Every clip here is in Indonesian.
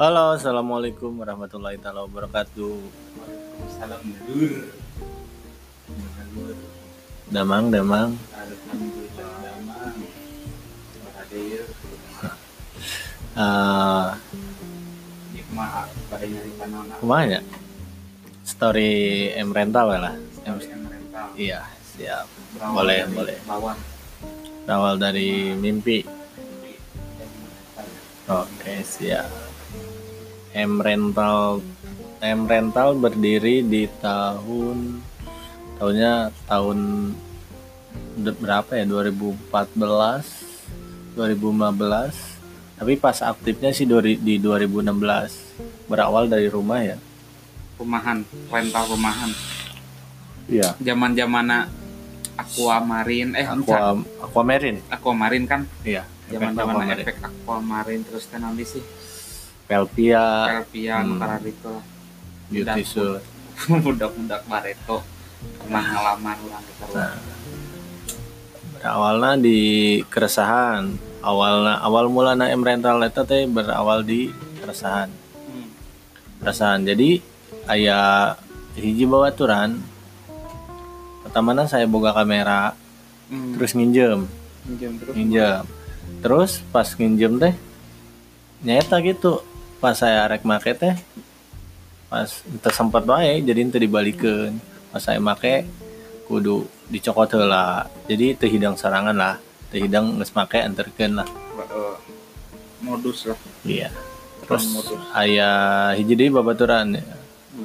Halo, assalamualaikum warahmatullahi taala wabarakatuh. Waalaikumsalam dur. Damang, damang. Alhamdulillah kanan. kumaha ya? Story M rental ya lah. M rental. iya, siap. Berawal Boleh, boleh. Awal dari mimpi. Oke, siap. M rental M rental berdiri di tahun tahunnya tahun berapa ya? 2014 2015 tapi pas aktifnya sih di 2016 berawal dari rumah ya? Rumahan, rental rumahan. iya. Zaman zamana Aquamarine eh aqua aquamarine Aquamarine kan? Iya zaman efek zaman efek Aquamarine terus kan nanti sih pelpia Kelpia hmm. itu beauty suit budak-budak Bareto pernah ngalaman orang kita Nah, berawalnya di keresahan. Awalnya awal mulanya M. Rental eta teh berawal di keresahan. Hmm. keresahan. Jadi ayah hiji bawaturan pertamanya saya boga kamera Hmm. terus nginjem. Pinjam terus. Nginjem. Terus pas nginjem teh nyata gitu pas saya rek make teh pas ente sempat wae jadi ente dibalikin. Pas saya make kudu dicokot heula. Jadi teu hidang sarangan lah teu hidang geus make anterkeun lah. Modus lah. Iya. Terus modus. aya hiji deui babaturan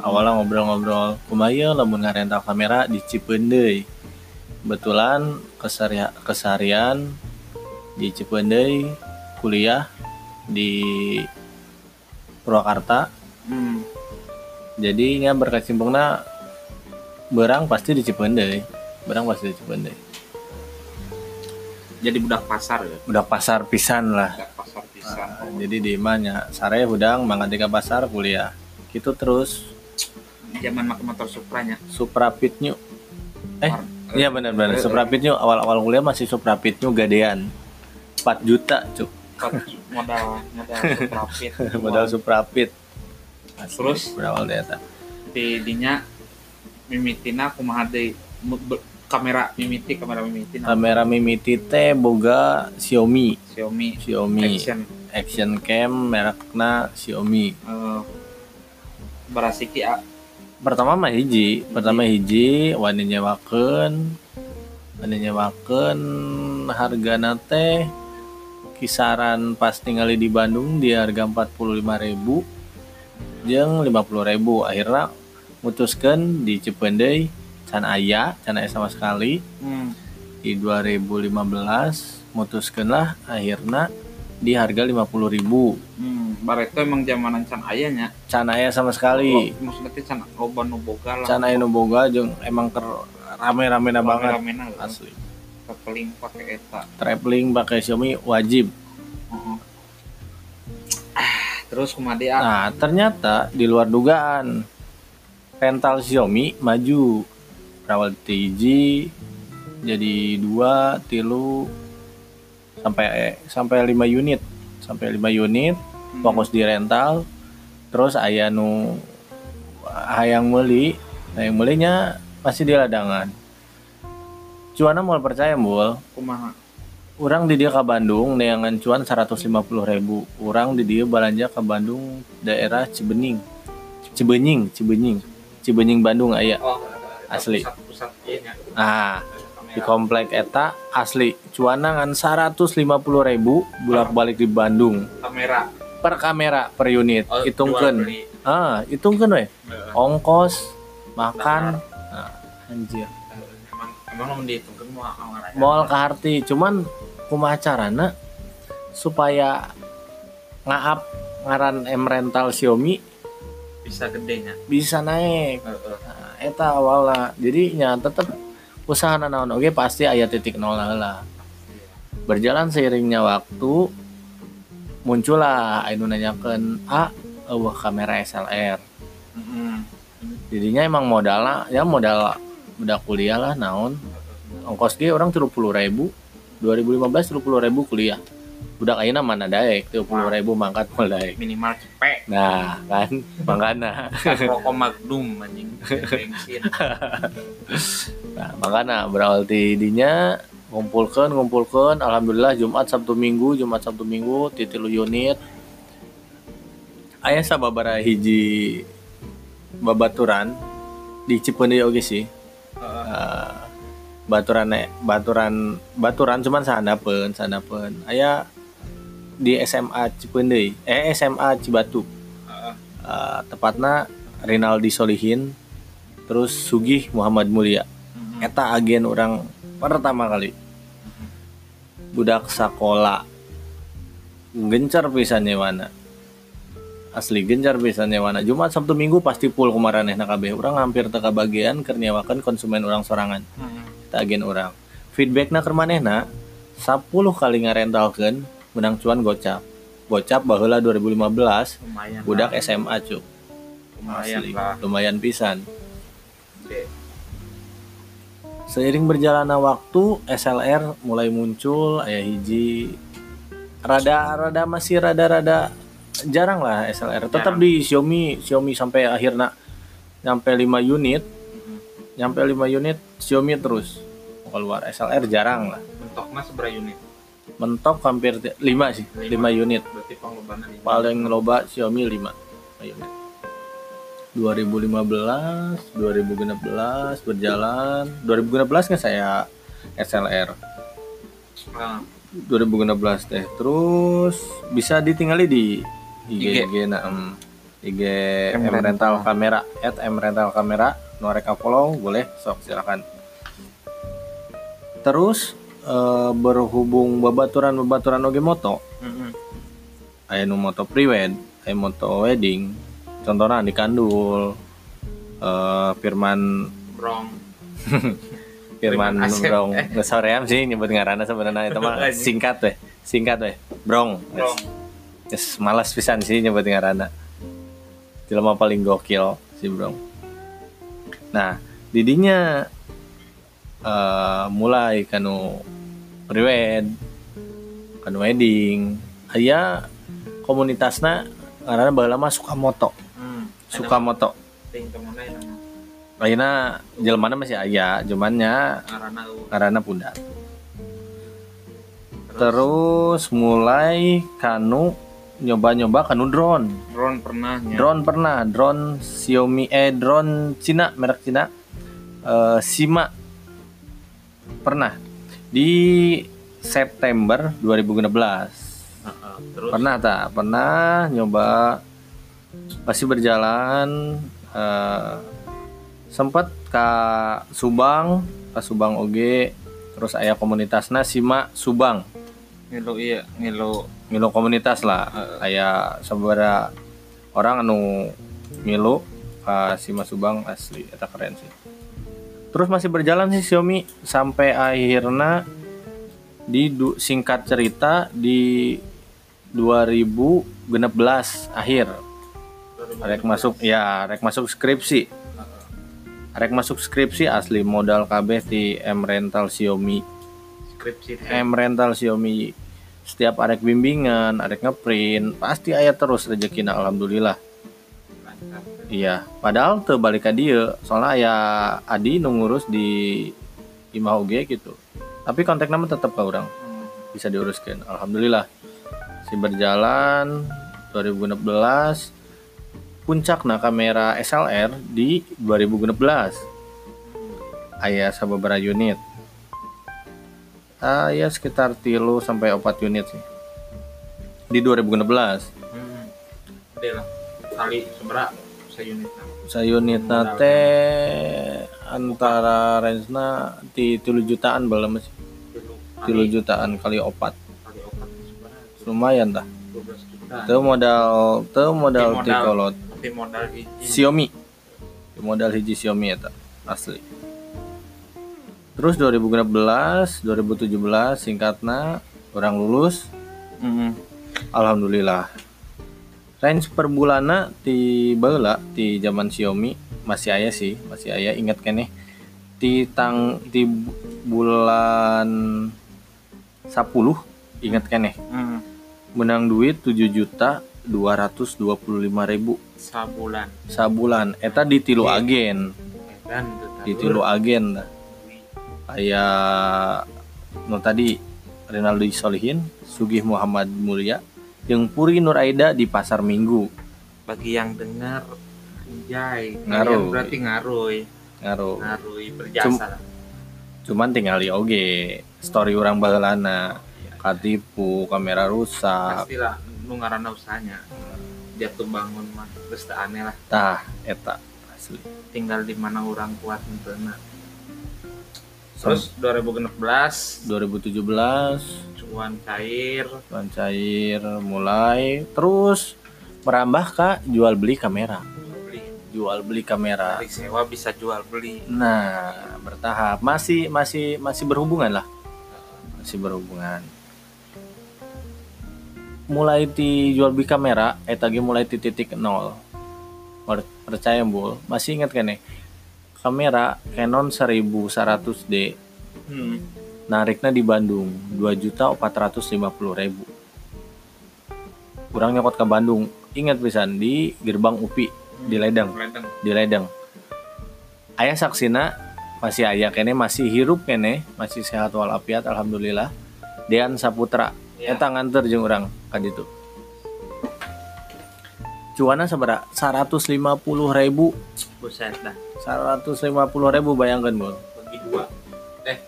awalnya ngobrol-ngobrol kumaha lamun ngarental kamera di Cipeun deui? Kebetulan kesehari- keseharian di Cipeun deui kuliah di Purwakarta. Hmm. jadinya berkecimpungna berang pasti di Cipeun deui berang pasti di Cipeun deui jadi budak pasar ya? Udah pasar pisan lah. Budak pasar pisan. Nah, jadi di mana sare mangga tiga pasar kuliah. Gitu terus. Zaman make motor Supranya Suprapit New eh War- iya benar-benar eh, Suprapit New awal-awal kuliah masih Suprapit New gadean. 4 juta cuk modal modal Suprapit. Modal Suprapit. Terus? berawal dari eta di dinya mimitina kumaha deui kamera mimiti kamera mimiti nah, kamera mimiti teh boga Xiaomi. Xiaomi. Xiaomi. Action. Action cam merekna Xiaomi. Eh barasiki a. Pertama mah hiji. Pertama hiji. wani nyewakeun. Wani nyewakeun hargana teh kisaran pas tinggali di Bandung di harga 45.000 jeung 50.000 akhirnya mutuskan di Cipeundeuy can aya can aya sama sekali. Hmm. di 2015 mutuskan lah akhirnya di harga 50.000 hmm. bareto emang zamanan can ayanya can aya sama sekali. Oh, maksudnya can loba nu boga lah. Can aya nu boga jeung emang ker rame-ramena banget. Rame-ramena lah. asli traveling pakai eta. Traveling pakai Xiaomi wajib. Heeh. Ah, terus a nah ternyata di luar dugaan rental Xiaomi maju. Berawal TG jadi dua tilu sampai sampai 5 unit. Sampai 5 unit Hmm. fokus di rental. Terus aya nu hayang meuli hayang melinya pasti di ladangan cuana mau percaya mul kumaha? Orang di dia ke Bandung neangan cuan 150 ribu. Orang di dia belanja ke Bandung daerah Cibening. Cibenying Cibenying Cibenying Bandung aya. Oh Asli. pusat-pusat ieu nya ah di komplek eta asli. Cuana ngan 150 ribu bolak balik di Bandung. Kamera. Per kamera per unit. Oh, beli. ah hitungkeun we. Heeh. ongkos makan. Nah, anjir emang mau dihitungkeun mau moal ke harti cuman kumaha carana supaya ngaap ngaran M rental Xiaomi bisa gedenya? bisa naik. Heeh. nah, eta awalnya jadi nya tetep usaha naon oke pasti aya titik nol lah berjalan seiringnya waktu muncullah anu nanyakeun a eueuh kamera SLR Heeh. jadinya emang modalnya ya modal udah kuliah lah naon. Ongkos dia orang tiga puluh ribu 2015 tiga puluh ribu kuliah. Budak ayeuna mana daek tuh puluh ribu mangkat daek. Minimal cepet nah kan makana. Rokok magnum anjing. Nah makana berawal ti dinya ngumpulkan ngumpulkan alhamdulillah Jumat Sabtu Minggu Jumat Sabtu Minggu ti tilu unit. Aya sababaraha hiji babaturan di Cipeundeuy oge sih Eh, baturan baturan baturan cuman sandapeun sandapeun aya di SMA Cipeundeuy eh SMA Cibatu. Heeh. Eh, tepatna Rinaldi Solihin terus Sugih Muhammad Mulia. Mhm. eta agen orang pertama kali. Budak sekolah gencar pisan nyewana asli gencar pisan nyewana Jumat Sabtu Minggu pasti full kumaraneh kabeh. Urang hampir teka bagian keur nyewakeun konsumen orang sorangan. Mhm. kita agen orang feedbackna keur manehna 10 kali ngarentalkeun menang cuan gocap. Gocap baheula 2015 lumayan budak lah. SMA cuk. Lumayan asli. lah. Lumayan pisan. Seiring berjalannya waktu, SLR mulai muncul, ayah hiji. Rada rada masih rada-rada jarang lah SLR. Tetap Jarang. di Xiaomi, Xiaomi sampai akhirnya nyampe 5 unit, nyampe 5 unit Xiaomi terus keluar SLR jarang lah. bentuknya seberapa unit Mentok hampir 5 sih, 5 unit. berarti Paling loba Xiaomi 5 unit. 2015, 2016 berjalan. 2016 kan saya SLR. Ah, 2016 teh terus bisa ditinggali di IG, IG. IG, nah, em, IG M M rental kamera at M rental kamera norek follow boleh sok silakan. Terus eh, berhubung babaturan babaturan oge moto mhm. aya nu moto prewed aya moto wedding contohnya di Kandul eh, Firman brong Firman Brong eh. nggak soream sih nyebut ngaranna sebenarnya itu mah singkat weh singkat weh. Brong brong Yes, malas pisan sih nyebut ngaranna jelema paling gokil si Brong nah didinya eh mulai kanu prewed kanu wedding. Aya komunitasna ngaranna baheula mah suka moto. Hmm. suka moto. nama Ayeuna jelmana masih aya cumannya karena karena pundak. Terus mulai kanu nyoba-nyoba kanu drone. Drone pernah nya drone pernah. Drone Xiaomi eh drone Cina merek Cina. Eh, Sima. Pernah. Di September 2016 Heeh. terus? Pernah tak pernah nyoba. Masih berjalan. Eh, sempat ke Subang ke Subang oge terus ayah komunitasnya Sima Subang. Ngilu iya ngilu ngilu komunitas lah. Aya sabara orang anu ngilu ka Sima Subang asli eta keren sih. Terus masih berjalan sih Xiaomi sampai akhirnya di du- singkat cerita di 2016 akhir. Rek masuk ya rek masuk skripsi. Rek masuk skripsi asli modal kabeh di M rental Xiaomi. Skripsi. M rental Xiaomi setiap arek bimbingan arek ngeprint pasti aya terus rezekina alhamdulillah. Lancar. iya padahal teu balik ka dieu soalnya aya Adi nu ngurus di Imah oge gitu. Tapi kontak nama tetap ke orang bisa diuruskan alhamdulillah. Si berjalan 2016 puncakna kamera SLR di 2016 aya sababara unit ah ya sekitar tilu sampai 4 unit sih. Di 2016 Hmm. Gede lah. Kali seberapa seunit nah. sayunitna teh antara range-na di 3 jutaan belum masih Tilu. 3 jutaan kali opat. Kali opat lumayan tah 12 juta. itu modal itu modal Tapi ti modal. hiji. Xiaomi. Modal hiji Xiaomi eta asli terus 2016 2017 singkatna orang lulus. Hmm. alhamdulillah. Range per bulana di baheula di zaman Xiaomi masih aya sih masih aya ingat kene di tang di bu- bulan 10 ingat kan nih? Hmm. menang duit 7 juta 225 ribu. Sabulan. Sabulan. Eta di tilu Oke. agen. Dan di tilu agen dah. Kayak no tadi Renaldo Solihin Sugih Muhammad Mulia yang Puri Nur Aida di pasar Minggu. Bagi yang dengar anjay. Ngaruh. kalian berarti ngaruh. Ngaruh. Ngaruh berjasa lah. cuman tinggal di oge. Story orang bagelana katipu kamera rusak. Pastilah nu ngaranna usahanya. Jatuh bangun mah teu aneh lah. Tah eta asli. Tinggal di mana orang kuat mentena terus 2016 2017 cuan cair. Cuan cair mulai. Terus merambah ke jual beli kamera. Beli. Jual beli kamera. Dari sewa bisa jual beli. Nah bertahap. Masih masih masih berhubungan lah. Masih berhubungan. Mulai di jual beli kamera eta ge mulai di titik nol. Per- percaya bul masih ingat kan nih kamera Canon 1100D hmm. nariknya di Bandung 2.450.000 ribu. Kurang nyokot ke Bandung. Ingat pisan di gerbang UPI di Ledeng. Ledeng. di Ledeng. Ayah saksina masih ayah kene masih hirup kene masih sehat walafiat alhamdulillah. Dean Saputra Ya. eta nganter jeung urang ka ditu cuana sabara 150.000 ribu buset dah 150.000 ribu bayangkan bol bagi dua eh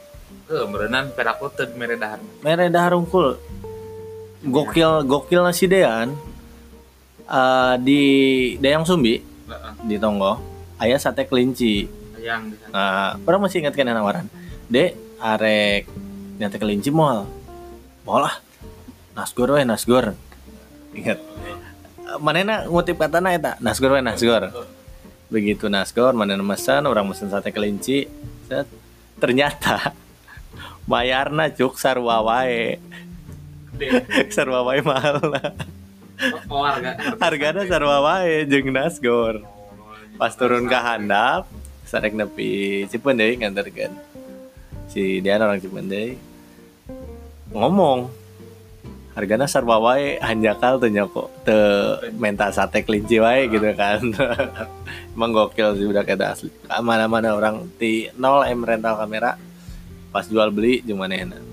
ke merenang peraku teu meredahan mere dahar unggul gokil gokil nasi Dean Eh, di Dayang Sumbi Heeh. di Tonggo ayah sate kelinci yang di sana Nah, orang masih ingat kan yang nawaran. Dek, arek nyate kelinci mall. Mall ah. Nasgor we Nasgor. Ingat. Manena ngutip katana eta, Nasgor we Nasgor. Begitu Nasgor, manena mesen, orang mesen sate kelinci. Set. Ternyata bayarna cuk sarua wae. sarua wae mahal oh harga Hargana sarua wae jeung Nasgor. pas turun ke handap sarek nepi Cipendei nganterkeun si Dian orang Cipendei ngomong hargana sarwa wae hanjakal teu nyoko teu menta sate kelinci wae gitu kan. Emang gokil sih udah kayak asli. Mana-mana orang di 0 M rental kamera pas jual beli cuma enak.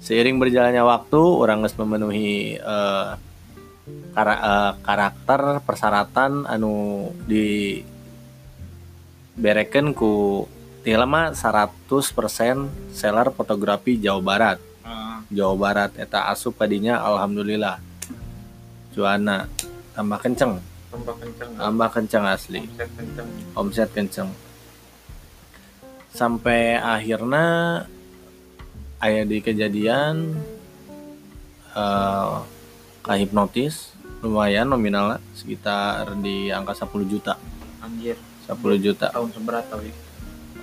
Seiring berjalannya waktu orang harus memenuhi eh, kara- eh, karakter persyaratan anu di bereken ku tila mah 100% seller fotografi Jawa Barat Jawa Barat eta asup kadinya alhamdulillah. Cuana tambah kenceng. Tambah kenceng. Tambah kenceng asli. Omset kenceng. Omset kenceng. Sampai akhirnya ayah di kejadian eh kahipnotis lumayan nominalnya sekitar di angka 10 juta. Anjir. 10 juta. Tahun seberapa wi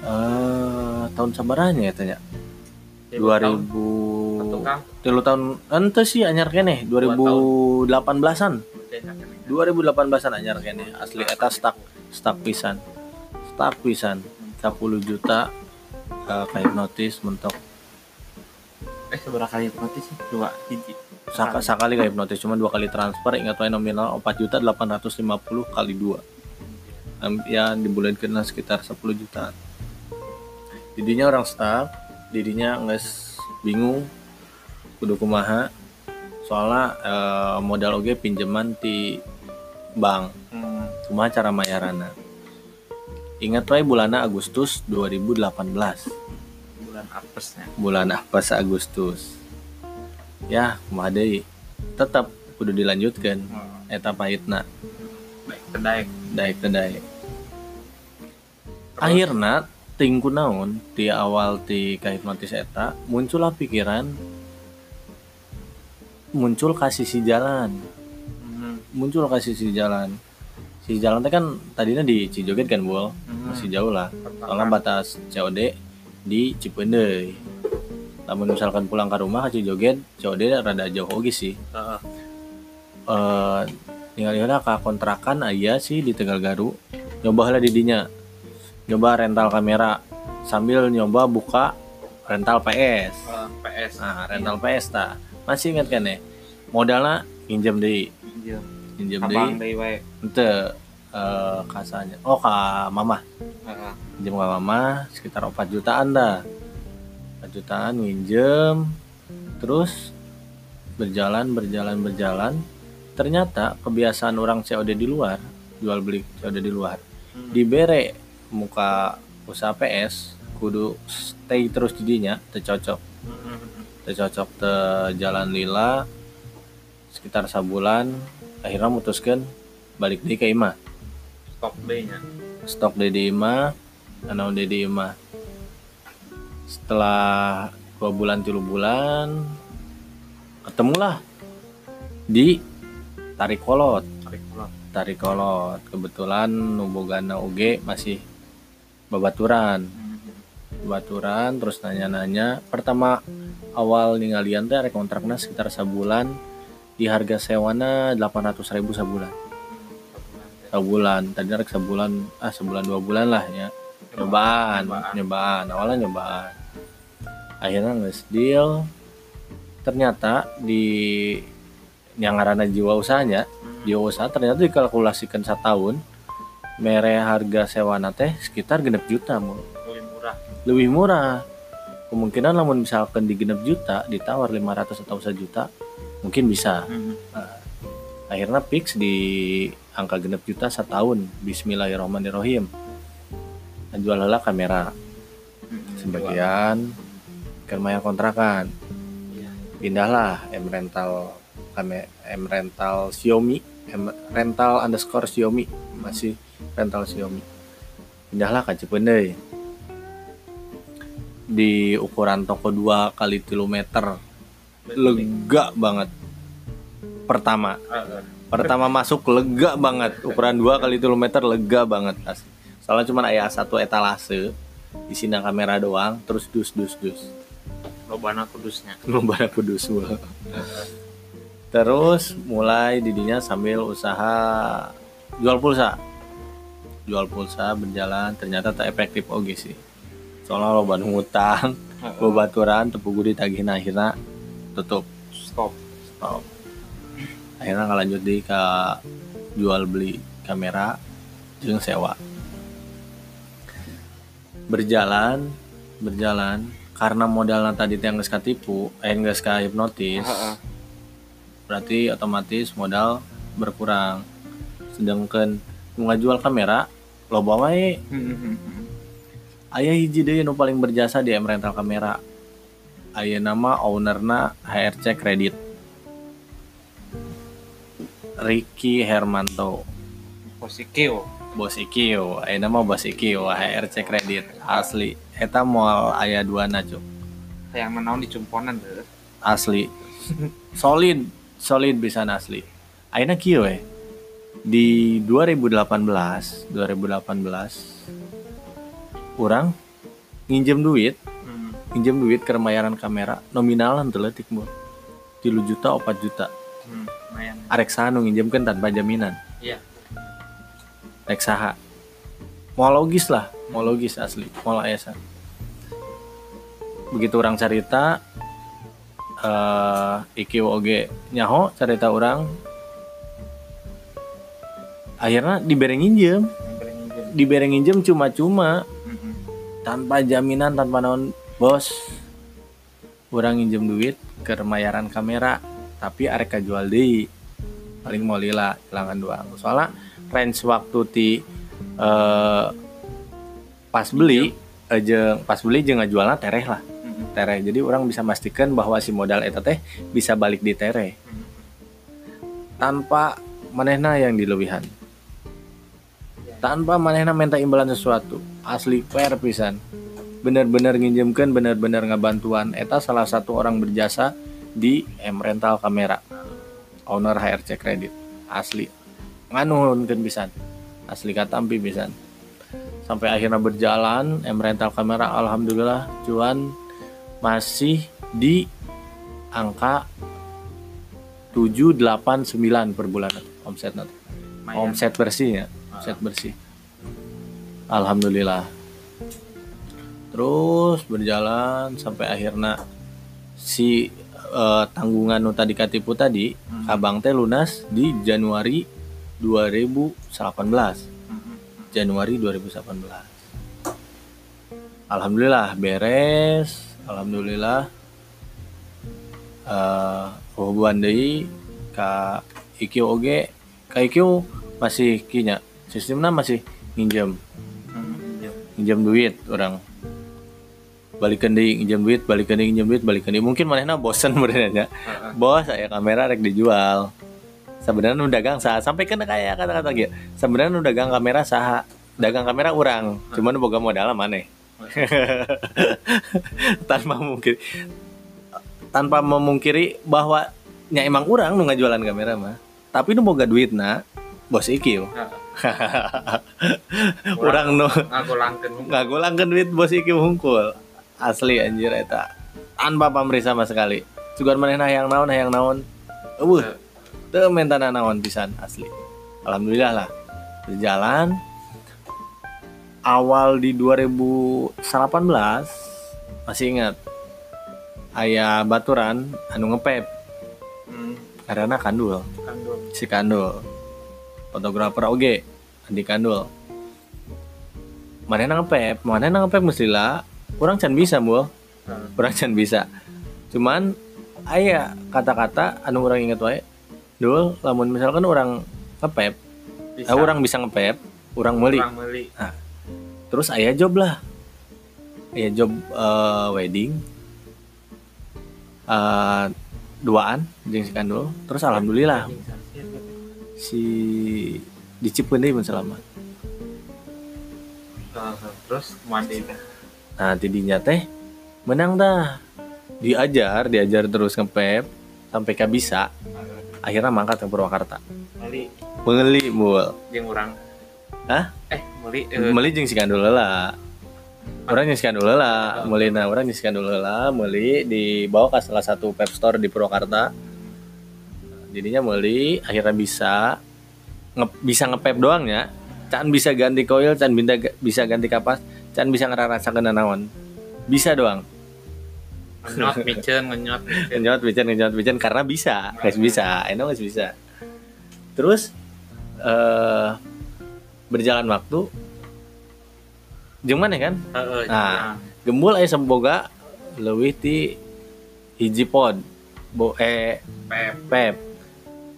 eh tahun sabaranya ya tanya. 2000 Satu kang tilu tahun. Ente sih anyar kene 2018an 2018an anyar kene. asli. Eta stuck stuck pisan. Stuck pisan. 10 juta uh, kayak notis mentok. Eh seberapa kali hipnotis sih? Dua hiji. Saka, sekali kayak notis cuma dua kali transfer ingat wae nominal 4 juta 850 kali dua. Ya di bulan kena sekitar 10 juta didinya orang stuck didinya nggak bingung kudu kumaha. Soalnya eh, modal oge pinjaman di bank. Hmm. kumaha cara mayarana? Ingat wae bulanna Agustus 2018 bulan apesnya bulan apes Agustus. Ya kumaha deui? Tetap kudu dilanjutkan hmm. eta pahitna. Daek teh daek akhirna tingku naon di awal ti kahipnotis eta muncullah pikiran muncul kasih si jalan. Hmm. muncul kasih si jalan. Si jalan teh kan tadinya di Cijoget kan bol Hmm. masih jauh lah. Soalnya batas COD di Cipeundeuy namun misalkan pulang ke rumah ke Cijoget COD rada jauh oge sih. Tinggal heula ka kontrakan aya sih di Tegal Garu nyoba lah didinya nyoba rental kamera sambil nyoba buka rental PS Eh, PS nah rental PS ta. Masih ingat kan ya? Modalnya pinjam deh iya pinjam deh deui. wae. Ente eh kasanya oh ke mama. Heeh. pinjam ke mama sekitar 4 jutaan dah. 4 jutaan minjem. Terus berjalan berjalan berjalan. Ternyata kebiasaan orang COD di luar jual beli COD di luar Hmm. dibere muka usaha PS kudu stay terus didinya tercocok tercocok te jalan lila sekitar sebulan akhirnya mutuskan balik di ke Ima stok deui nya stok di Ima anu di Ima setelah dua bulan tiga bulan ketemulah di tarik kolot tarik ulang tarik kolot kebetulan nubogana UG masih babaturan. Babaturan terus nanya-nanya. Pertama awal ninggalian teh rek kontrakna sekitar sebulan. Di harga sewana 800.000 ribu sebulan. Sebulan. Tadi rek sebulan ah sebulan dua bulan lah ya. Nyobaan Nyobaan. awalnya nyobaan. Akhirnya nggak deal. Ternyata di yang ngarana jiwa usahanya jiwa usaha ternyata dikalkulasikan setahun mere harga sewana teh sekitar genep juta mul lebih murah. Lebih murah. Kemungkinan namun misalkan di genep juta ditawar 500 atau 1 juta mungkin bisa. Akhirnya fix di angka genep juta setahun. Bismillahirrahmanirrahim. Jual heula kamera. Sebagian ke maya kontrakan. Iya. pindahlah M rental M rental Xiaomi M rental underscore Xiaomi. Masih rental Xiaomi pindahlah ke Cipeundeuy di ukuran toko 2 kali kilometer. Lega banget. Pertama. Pertama masuk lega banget. Ukuran 2 kali kilometer lega banget. Asli. soalnya cuma ayah satu etalase. Di sini kamera doang terus dus dus dus. Lobana kudusnya. Lombana kudus gua. terus mulai didinya sambil usaha jual pulsa jual pulsa berjalan ternyata tak efektif. Oke sih. Soalnya lo ban ngutang bebaturan tepugu ditagih akhirnya tutup. Stop. Stop. Akhirnya ngelanjut di ke jual beli kamera jeung sewa. Berjalan berjalan. Karena modalnya tadi yang geus katipu eh geus ka hipnotis berarti otomatis modal berkurang. Sedangkan ngajual kamera loba wae aya hiji deui nu paling berjasa di M rental kamera. Aya nama ownerna HRC Credit Ricky Hermanto. Positif bos Ikio aya nama bos Ikio HRC Credit asli. Eta moal aya dua cuk. Yang menaun di cumponan deh asli. Solid. Solid bisa asli. Ayeuna kieu we di 2018 2018 orang nginjem duit nginjem duit ke remayaran kamera nominalan tuh letik bu. 3 juta 4 juta. Hmm, arek saha nu nginjemkeun tanpa jaminan. Iya. Rek saha. Mau logis lah mau logis asli mau aya sa. begitu orang cerita eh iki oge nyaho cerita orang akhirnya dibere nginjem dibere nginjem cuma-cuma. Tanpa jaminan tanpa naon. Bos orang nginjem duit ke remayaran kamera. Tapi arek jual di paling mau lila hilangan doang. Soalnya range waktu ti eh, pas beli jeung pas beli jeung ngajualna tereh lah. Tereh. Jadi orang bisa memastikan bahwa si modal eta teh bisa balik di tereh. Tanpa manehna yang dilebihan tanpa manehna minta imbalan sesuatu. Asli fair pisan. Bener-bener nginjemkan bener-bener ngabantuan. Eta salah satu orang berjasa di M rental kamera. Owner HRC kredit. Asli. Nganuhunkeun pisan. Asli katampi pisan. Sampai akhirnya berjalan M rental kamera alhamdulillah cuan masih di angka 789 per bulan. Omset nanti omset bersih omset bersih. Alhamdulillah. Terus berjalan sampai akhirnya si eh, tanggungan nu tadi katipu tadi Hmm. abang teh lunas di Januari 2018 Hmm. Januari 2018 Alhamdulillah beres. Alhamdulillah eh hubungan deui ka IQ oge. Ka IQ masih kinya sistemnya masih. Iya. minjem duit orang. Balikan deui minjem duit balikan deui minjem duit balikan deui mungkin manehna bosen benernya Heeh. bos saya kamera rek dijual. Sebenarnya nu dagang saha? Sampai kena kayak kata-kata gitu sebenarnya nu dagang kamera saha? Dagang kamera orang cuman boga modal maneh. Tanpa mungkin tanpa memungkiri bahwa nya emang orang nu ngajualan kamera mah. Tapi nu boga duit na bos IQ orang nu ngagolangkeun ngagolangkeun duit bos IQ hungkul asli anjir eta. Tanpa pamrih sama sekali. Sugan manehna hayang naon hayang naon. Eueuh teu mentana naon pisan asli. Alhamdulillah lah. Berjalan. Awal di 2018 masih ingat ayah baturan anu ngepep. Hmm. karena kandul. Kandung. si kandul fotografer oge Andi kandul. Mana ngepep mana ngepep mestilah kurang can bisa bu. Heeh. kurang can bisa. Cuman ayah kata-kata anu orang inget wae. Dul lamun misalkan orang ngepep Bisa. eh, orang bisa ngepep orang Orang meuli. terus ayah job lah. Ayah job eh, wedding. Eh, duaan jeung si kandul. Terus alhamdulillah si dicipkeun deui mun selamat. Heeh. Terus mandi nah tidinya teh menang dah. Diajar diajar terus ngepep sampai ka bisa. Akhirnya mangkat ke Purwakarta. Meuli meuli mul jeung urang. Hah? Eh, meuli eh, meuli jeung si kandul heula orang jeung si kandul heula meuli na urang jeung si kandul heula meuli dibawa ke salah satu pep store di Purwakarta jadinya meuli akhirnya bisa nge bisa ngepep doang ya can bisa ganti koil can bisa bisa ganti kapas can bisa ngerasakeun naon bisa doang ngenyot micen ngenyot micen. ngenyot bican ngenyot karena bisa guys bisa enak guys bisa terus eh berjalan waktu jeung mana kan Heeh. Nah. gembul aya semboga leuwih ti hiji pod bo eh Pep. pep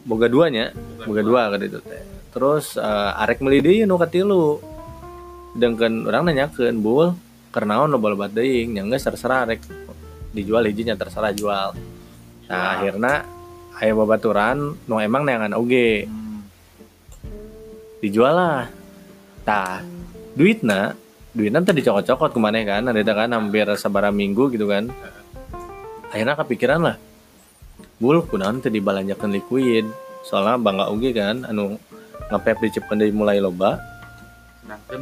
boga duanya. Boga dua. ka ditu teh. Terus eh, arek meuli deui nu katilu dengkeun urang nanyakeun bul karena naon lo balebat deui nya geus terserah rek dijual hijinya terserah jual. Nah Jual. akhirnya aya babaturan nu emang neangan oge. Hmm. dijual lah tah duitna duitna tadi dicokot-cokot ke mana kan. Ada kan hampir sabara minggu gitu kan. Akhirnya kepikiran lah bul kunaon teh dibalanjakeun liquid. Soalnya bangga oge kan anu ngepep dicipkeun dari mulai loba. Sedangkan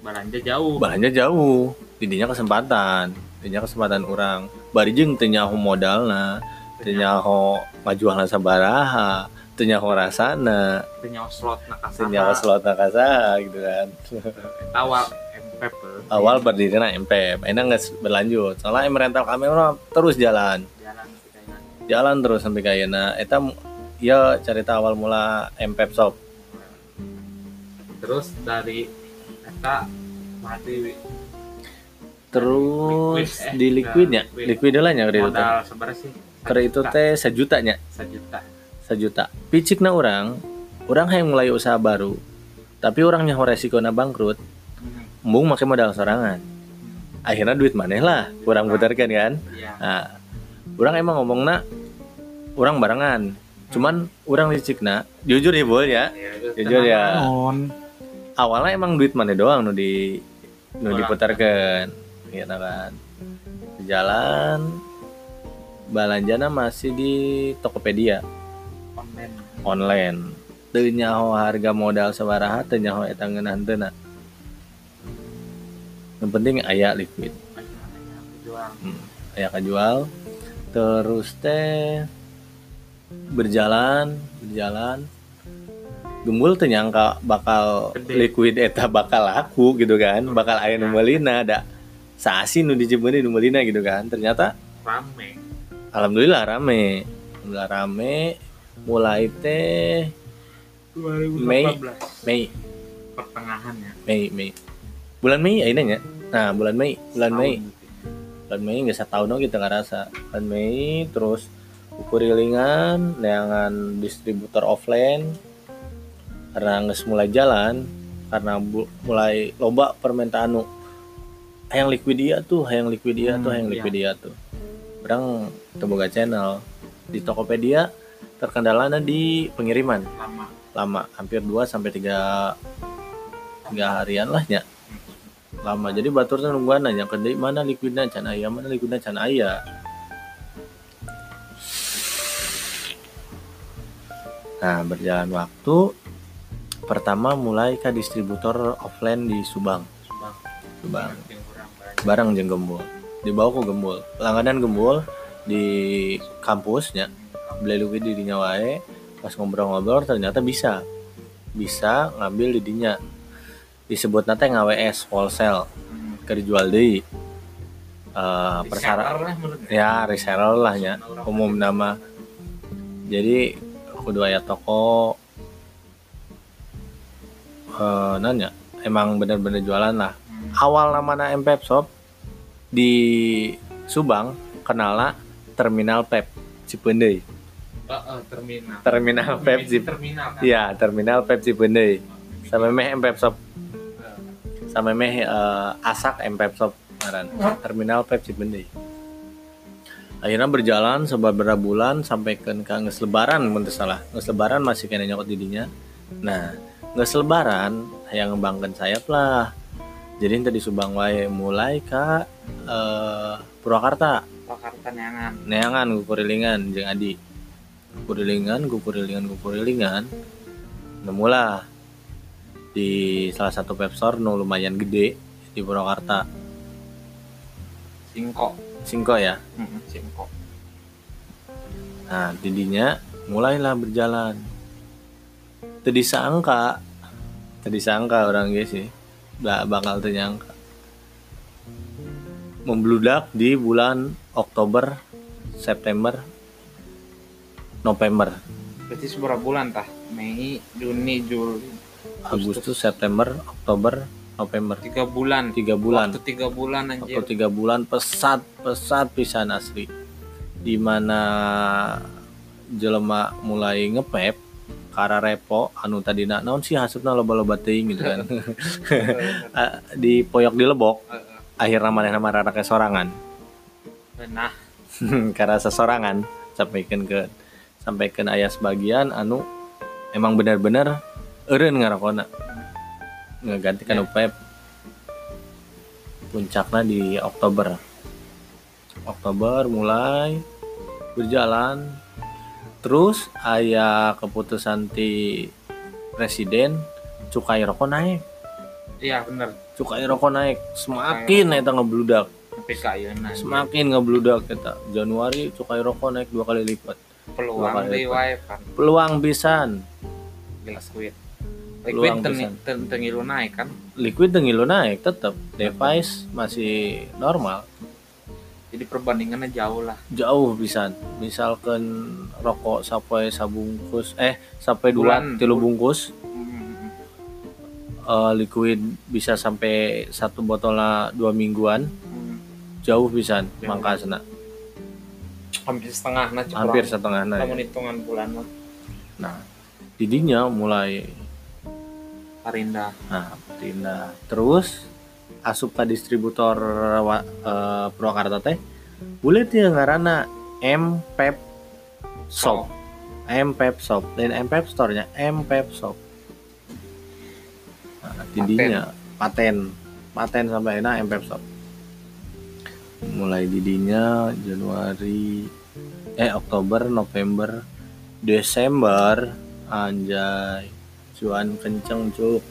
belanja jauh. belanja jauh. Didinya kesempatan. Didinya kesempatan orang bari jeung teu nyaho modalna teu nyaho. ngajualna sabaraha teu nyaho rasana. Tanya slot nak teu nyaho slot kasaha gitu kan. Awal MPP. awal berdiri na MPP enak nggak berlanjut. Soalnya rental kamera terus jalan jalan terus sampai kayaknya eta ya cerita awal mula MPP shop. Terus dari eta mati terus Liquid, eh, di liquidnya liquid. liquid lah nya itu. Modal seberapa sih? Itu teh sejutanya sejuta. sejuta. Picik na orang orang yang mulai usaha baru tapi orangnya resiko na bangkrut. Hmm. embung make modal sorangan. Akhirnya duit maneh lah kurang putarkan kan? Iya. Nah, orang emang ngomongna orang barengan. Cuman orang licikna, jujur ya bol ya. Jujur ya. Awalnya emang duit mana doang nu di nu diputarkan, gitu kan. Di Jalan balanjana masih di Tokopedia Online. online. Teu nyaho harga modal sabaraha, teu nyaho eta ngeunaheunteuna. Yang penting aya liquid. Jual. Hmm, aya kajual terus teh berjalan berjalan. Gembul teh nyangka bakal Gede. liquid eta bakal laku gitu kan. Bakal aya nu meulina da. Saasi nu di Jember nu meulina gitu kan. Ternyata rame. Alhamdulillah rame. Alhamdulillah rame. Mulai teh 2018 Mei. Mei. Pertengahan ya. Mei Mei. Bulan Mei ya ini ya nah bulan Mei. Bulan Mei. Bulan Mei nggak setahun dong kita ngerasa bulan Mei terus ukurilingan neangan distributor offline karena nggak mulai jalan karena bu- mulai loba permintaan nu hayang liquidia tuh hayang liquidia tuh Hmm, iya. liquidia tuh. Orang terbuka channel. Di Tokopedia terkendalanya di pengiriman. Lama. Lama hampir 2 sampai 3 tiga harian lah ya lama. Jadi batur nungguan nanya ke deui, mana liquidnya? Can aya mana liquidnya? Can aya nah berjalan waktu pertama mulai ke distributor offline di Subang. Subang. Banyak. bareng jeung gembul dibawa ke gembul. Langganan gembul di kampusnya. Beli liquid di dinya wae. Pas ngobrol-ngobrol ternyata bisa. Bisa ngambil di dinya disebut nanti ngaws wholesale. Hmm. ke dijual deui Eh persara menurut ya reseller lah ya umum nama. Jadi kudu aya toko eh nanya emang bener-bener jualan lah. Hmm. awal namanya MPEP Shop di Subang kenalna terminal Pep Cipeundeuy Oh, oh, terminal. Terminal Pep Mimiti Cip terminal kan? Iya terminal Pep Cipeundeuy sampai meh MPEP Shop Eh, sampai meh eh, asak MPEP Shop ngaran terminal Pep Cipeundeuy akhirnya berjalan beberapa bulan sampai ke nges lebaran mun teu salah. Nges lebaran masih kena nyokot didinya. Nah nges lebaran yang ngembangkan sayap lah. Jadi tadi Subang wae mulai ke eh, Purwakarta. Jakarta Neangan. Neangan kukurilingan jeung Adi. Kurilingan kukurilingan kukurilingan nemu lah di salah satu web store nu lumayan gede di Purwakarta. Singko. Singko ya? Singko. Nah didinya mulailah berjalan. Tadi sangka tadi sangka orang guys sih nggak bakal ternyangka. Membludak di bulan Oktober September November. Berarti seberapa bulan tah? Mei Juni Juli Agustus September Oktober November. Tiga bulan. Tiga bulan. Waktu tiga bulan anjir. Waktu tiga bulan pesat pesat pisan asli. Di mana jelema mulai ngepep kara repo anu tadi nak naon sih hasupna loba-loba teuing? gitu kan. Ah, di poyok di lebok akhirnya manehna marana ke sorangan nah karena sesorangan sampaikan ke sampaikan ayah sebagian anu emang benar-benar eureun ngarakona ngegantikan Ya. UPEP puncaknya di Oktober. Oktober mulai berjalan. Terus ayah keputusan di presiden cukai rokok naik iya bener. Cukai rokok naik semakin eta ngebludak. Semakin ngebludak kita Januari cukai rokok naik dua kali lipat. Peluang Dua kali lipat. peluang pisan. Liquid liquid pisan. ten ten tengilu naik kan? Liquid dengan naik tetap device masih normal. Jadi perbandingannya jauh lah. Jauh pisan. Misalkan rokok sampai sabungkus eh sampai dua tilu bungkus. Hmm, eh, liquid bisa sampai satu botolnya dua mingguan. Hmm. jauh pisan Jauh. mangkasna. Hampir setengah nah hampir setengah namun hitungan bulan mah nah didinya mulai Parinda Nah, Tina. Terus asup ka distributor eh, Purwakarta teh boleh dia ngarana M Pep Shop. M Pep Shop. Dan M Pep Store-nya M Pep Shop. Nah, paten. Paten sampai enak M Pep Shop. Mulai didinya Januari eh Oktober, November, Desember anjay cuan kenceng cuk.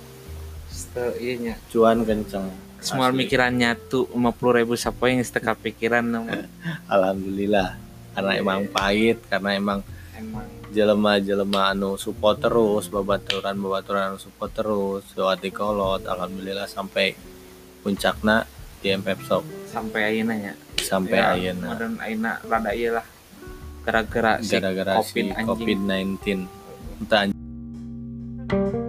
Iya cuan kenceng. Semua Asli. mikirannya tuh 50 ribu siapa yang seteka pikiran alhamdulillah. Karena Iya, emang pahit karena emang emang. jelema-jelema anu support terus babaturan babaturan anu support terus doa kolot. Alhamdulillah sampai puncakna di MPF Shop sampai ayeuna ya sampai ya, ayeuna. modern ayeuna rada ieu lah. Gara-gara si gara-gara si covid anjing. COVID-19 entah Thank you.